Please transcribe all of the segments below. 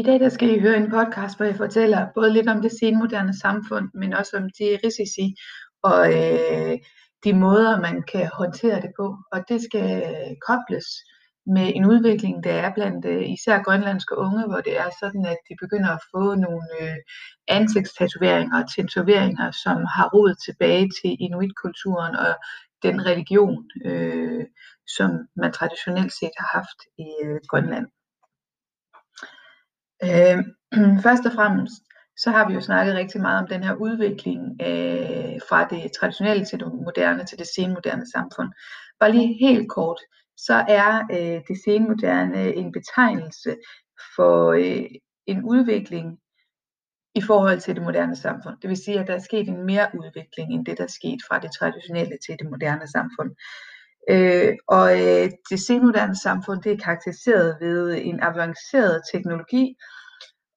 I dag der skal I høre en podcast, hvor jeg fortæller både lidt om det senmoderne samfund, men også om de risici og øh, de måder, man kan håndtere det på. Og det skal øh, kobles med en udvikling, der er blandt øh, især grønlandske unge, hvor det er sådan, at de begynder at få nogle øh, ansigtstatoveringer og tatoveringer, som har rod tilbage til inuitkulturen og den religion, øh, som man traditionelt set har haft i øh, Grønland. Øh, først og fremmest, så har vi jo snakket rigtig meget om den her udvikling øh, fra det traditionelle til det moderne til det senmoderne samfund. Bare lige helt kort, så er øh, det senmoderne en betegnelse for øh, en udvikling i forhold til det moderne samfund. Det vil sige, at der er sket en mere udvikling end det, der er sket fra det traditionelle til det moderne samfund. Øh, og øh, det senmoderne samfund det er karakteriseret ved en avanceret teknologi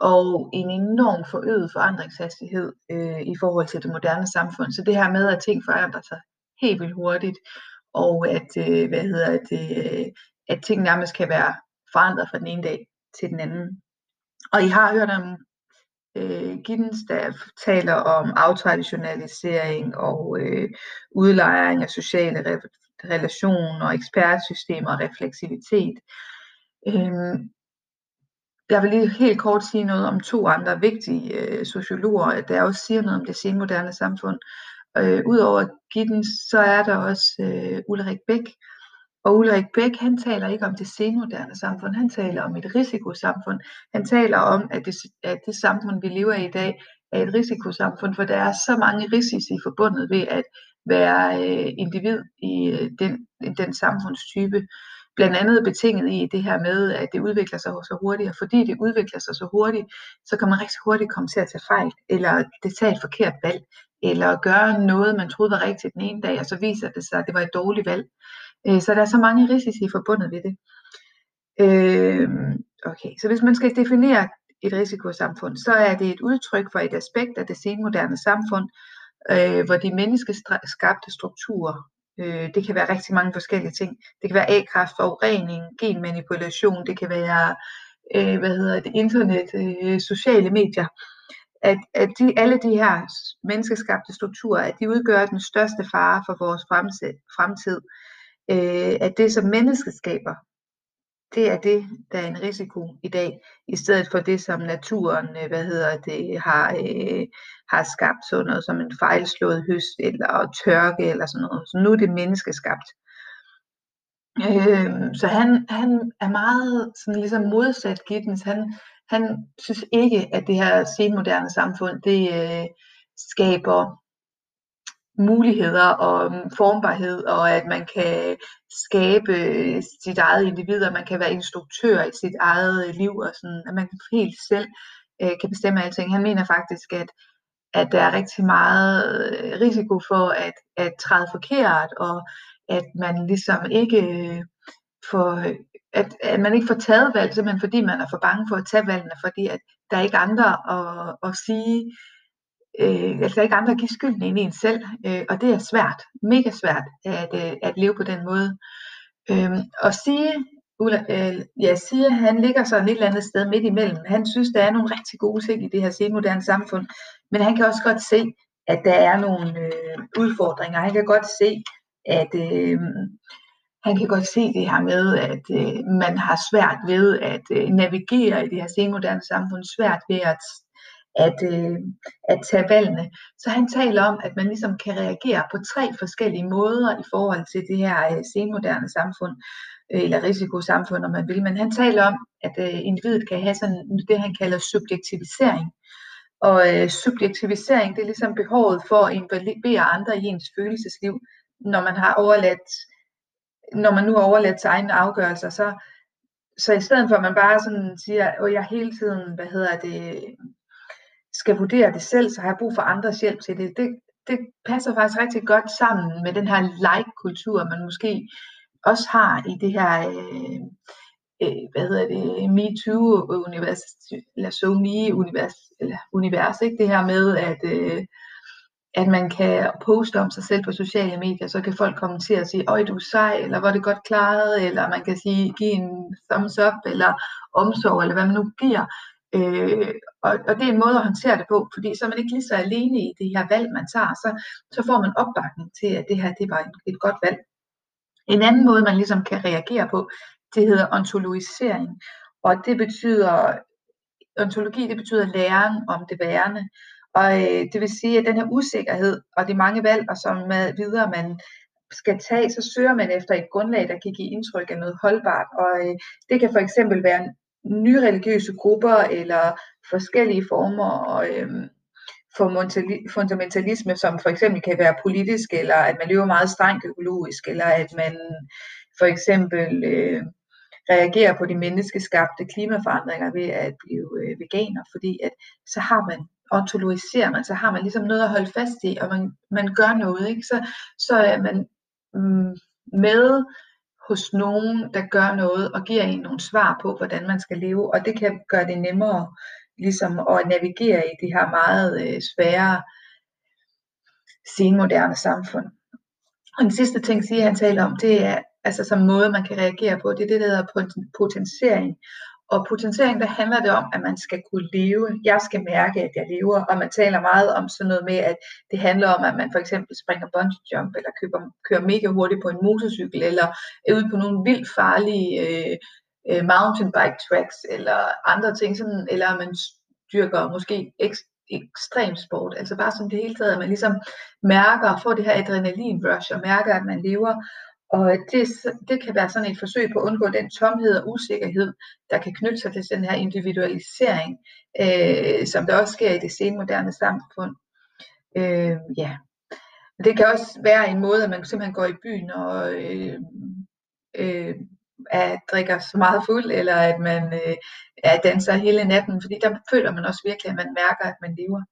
og en enorm forøget forandringshastighed øh, i forhold til det moderne samfund. Så det her med, at ting forandrer sig helt vildt hurtigt, og at, øh, hvad hedder det, øh, at ting nærmest kan være forandret fra den ene dag til den anden. Og I har hørt om øh, Giddens, der taler om aftraditionalisering og øh, udlejring af sociale relation og ekspertsystemer og refleksivitet. Øhm, jeg vil lige helt kort sige noget om to andre vigtige øh, sociologer, der også siger noget om det senmoderne samfund. Øh, Udover Giddens, så er der også øh, Ulrik Bæk. Og Ulrik Bæk, han taler ikke om det senmoderne samfund, han taler om et risikosamfund. Han taler om, at det, at det samfund, vi lever i i dag, er et risikosamfund, for der er så mange risici forbundet ved at være øh, individ i øh, den, den samfundstype blandt andet betinget i det her med, at det udvikler sig så hurtigt, og fordi det udvikler sig så hurtigt, så kan man rigtig hurtigt komme til at tage fejl, eller det tage et forkert valg, eller gøre noget, man troede var rigtigt den ene dag, og så viser det sig, at det var et dårligt valg. Øh, så der er så mange risici forbundet ved det. Øh, okay, så hvis man skal definere et risikosamfund, så er det et udtryk for et aspekt af det senmoderne samfund, øh, hvor de menneskeskabte strukturer Øh, det kan være rigtig mange forskellige ting. Det kan være A-kraft, forurening, genmanipulation, det kan være øh, hvad hedder det, internet, øh, sociale medier. At, at de, alle de her menneskeskabte strukturer, at de udgør den største fare for vores fremtid. Øh, at det, som mennesket skaber, det er det, der er en risiko i dag, i stedet for det, som naturen øh, hvad hedder det, har, øh, har skabt, sådan noget som en fejlslået høst eller tørke eller sådan noget. Så nu er det menneskeskabt. Øh, så han, han er meget sådan ligesom modsat Giddens. Han, han synes ikke, at det her senmoderne samfund, det øh, skaber muligheder og mm, formbarhed, og at man kan skabe sit eget individ, og man kan være instruktør i sit eget øh, liv, og sådan, at man helt selv øh, kan bestemme alting. Han mener faktisk, at, at der er rigtig meget øh, risiko for at, at træde forkert, og at man ligesom ikke øh, får, at, at man ikke får taget valg, simpelthen fordi man er for bange for at tage valgene, fordi at der er ikke andre at, at sige, øh, altså ikke andre at give skylden end en selv, øh, og det er svært, mega svært at, øh, at leve på den måde. Øh, og sige, Ulla, øh, ja, siger, han ligger sådan et eller andet sted midt imellem. Han synes, der er nogle rigtig gode ting i det her senmoderne samfund, men han kan også godt se, at der er nogle øh, udfordringer. Han kan godt se, at øh, han kan godt se det her med, at øh, man har svært ved at øh, navigere i det her senmoderne samfund, svært ved at at, øh, at tage valgene. Så han taler om, at man ligesom kan reagere på tre forskellige måder i forhold til det her øh, senmoderne samfund, øh, eller risikosamfund, om man vil. Men han taler om, at øh, individet kan have sådan det, han kalder subjektivisering. Og øh, subjektivisering, det er ligesom behovet for at involvere andre i ens følelsesliv, når man har overladt, når man nu har overladt til egne afgørelser, så, så i stedet for at man bare sådan siger, at jeg hele tiden, hvad hedder det, skal vurdere det selv, så har jeg brug for andres hjælp til det. Det, det passer faktisk rigtig godt sammen med den her like-kultur, man måske også har i det her, øh, øh, hvad hedder det, MeToo-univers, eller SoMe-univers, eller univers, ikke? det her med, at, øh, at man kan poste om sig selv på sociale medier, så kan folk kommentere og sige, øj, du er sej, eller var det godt klaret, eller man kan sige, give en thumbs up, eller omsorg, eller hvad man nu giver. Øh, og, og det er en måde at håndtere det på, fordi så er man ikke lige så alene i det her valg, man tager, så, så får man opbakning til, at det her det var et, et godt valg. En anden måde, man ligesom kan reagere på, det hedder ontologisering, og det betyder, ontologi det betyder læren om det værende, og øh, det vil sige, at den her usikkerhed og de mange valg, og som med videre man skal tage, så søger man efter et grundlag, der kan give indtryk af noget holdbart. Og øh, det kan for eksempel være nye religiøse grupper eller forskellige former øh, for fundamentalisme, som for eksempel kan være politisk, eller at man lever meget strengt økologisk, eller at man for eksempel øh, reagerer på de menneskeskabte klimaforandringer ved at blive øh, veganer, fordi at så har man ontologiserer man, så har man ligesom noget at holde fast i, og man, man gør noget, ikke? Så, så er man mm, med hos nogen, der gør noget og giver en nogle svar på, hvordan man skal leve, og det kan gøre det nemmere ligesom at navigere i det her meget øh, svære senmoderne samfund. Og den sidste ting, siger han taler om, det er altså som måde, man kan reagere på, det er det, der hedder potentiering. Og potentiering, der handler det om, at man skal kunne leve. Jeg skal mærke, at jeg lever. Og man taler meget om sådan noget med, at det handler om, at man for eksempel springer bungee jump, eller køber, kører mega hurtigt på en motorcykel, eller er ude på nogle vildt farlige øh, øh mountain bike tracks, eller andre ting, sådan, eller man dyrker måske ek- ekstrem sport. Altså bare som det hele taget, at man ligesom mærker, får det her adrenalin rush, og mærker, at man lever. Og det, det kan være sådan et forsøg på at undgå den tomhed og usikkerhed, der kan knytte sig til den her individualisering, øh, som der også sker i det senmoderne samfund. Øh, ja. Det kan også være en måde, at man simpelthen går i byen og øh, øh, at drikker så meget fuld, eller at man øh, at danser hele natten, fordi der føler man også virkelig, at man mærker, at man lever.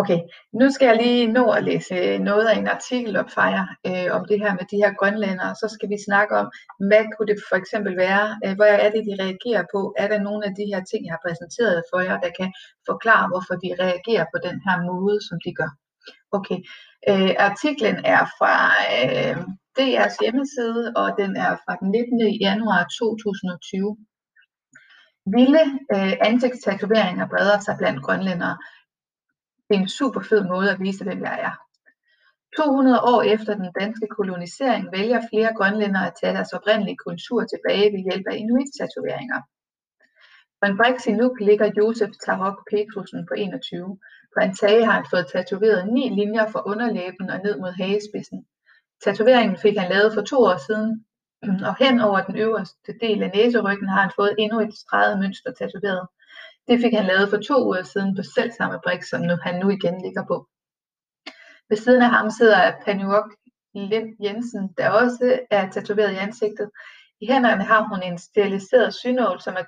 Okay, nu skal jeg lige nå at læse noget af en artikel op fra jer øh, om det her med de her grønlændere, så skal vi snakke om, hvad kunne det for eksempel være, øh, hvor er det, de reagerer på? Er der nogle af de her ting, jeg har præsenteret for jer, der kan forklare, hvorfor de reagerer på den her måde, som de gør? Okay, øh, artiklen er fra øh, DR's hjemmeside, og den er fra den 19. januar 2020. Vilde øh, ansigtstatoveringer breder sig blandt grønlændere. Det er en super fed måde at vise, hvem jeg er. 200 år efter den danske kolonisering vælger flere grønlændere at tage deres oprindelige kultur tilbage ved hjælp af inuit-tatoveringer. På en briks i ligger Josef Tarok Petrusen på 21. På en tage har han fået tatoveret ni linjer fra underlæben og ned mod hagespidsen. Tatoveringen fik han lavet for to år siden, og hen over den øverste del af næseryggen har han fået endnu et streget mønster tatoveret. Det fik han lavet for to uger siden på selv samme brik, som nu, han nu igen ligger på. Ved siden af ham sidder Panuok Lind Jensen, der også er tatoveret i ansigtet. I hænderne har hun en steriliseret synål, som er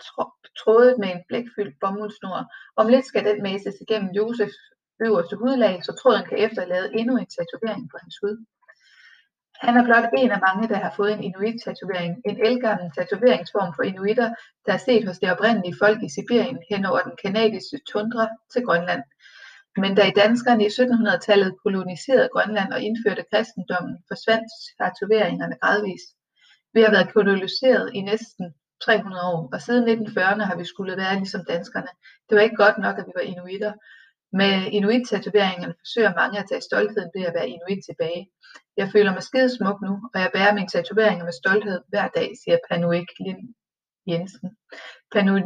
trådet med en blækfyldt bomuldsnor. Om lidt skal den mæses igennem Josefs øverste hudlag, så tråden kan efterlade endnu en tatovering på hans hud. Han er blot en af mange, der har fået en inuit-tatovering, en elgammel tatoveringsform for inuitter, der er set hos det oprindelige folk i Sibirien hen over den kanadiske tundra til Grønland. Men da i danskerne i 1700-tallet koloniserede Grønland og indførte kristendommen, forsvandt tatoveringerne gradvist. Vi har været koloniseret i næsten 300 år, og siden 1940'erne har vi skulle være ligesom danskerne. Det var ikke godt nok, at vi var inuitter. Med inuit-tatoveringerne forsøger mange at tage stoltheden ved at være inuit tilbage. Jeg føler mig skide smuk nu, og jeg bærer mine tatoveringer med stolthed hver dag, siger Panuik Lind Jensen. Panuik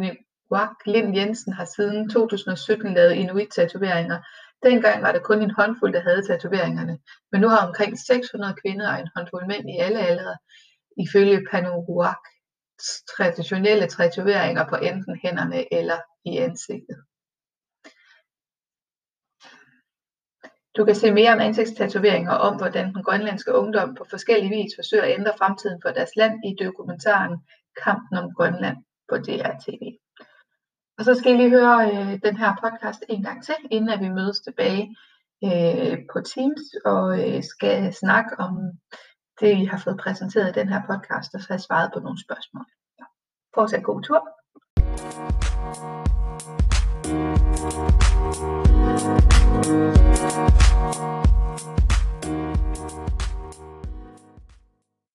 Lind Jensen har siden 2017 lavet inuit-tatoveringer. Dengang var der kun en håndfuld, der havde tatoveringerne, men nu har omkring 600 kvinder og en håndfuld mænd i alle aldre, ifølge Panuak, traditionelle tatoveringer på enten hænderne eller i ansigtet. Du kan se mere om ansigtstatoveringer og om, hvordan den grønlandske ungdom på forskellige vis forsøger at ændre fremtiden for deres land i dokumentaren Kampen om Grønland på DRTV. Og så skal I lige høre øh, den her podcast en gang til, inden at vi mødes tilbage øh, på Teams og øh, skal snakke om det, I har fået præsenteret i den her podcast, og så har jeg svaret på nogle spørgsmål. Ja. Fortsat god tur. Thank you.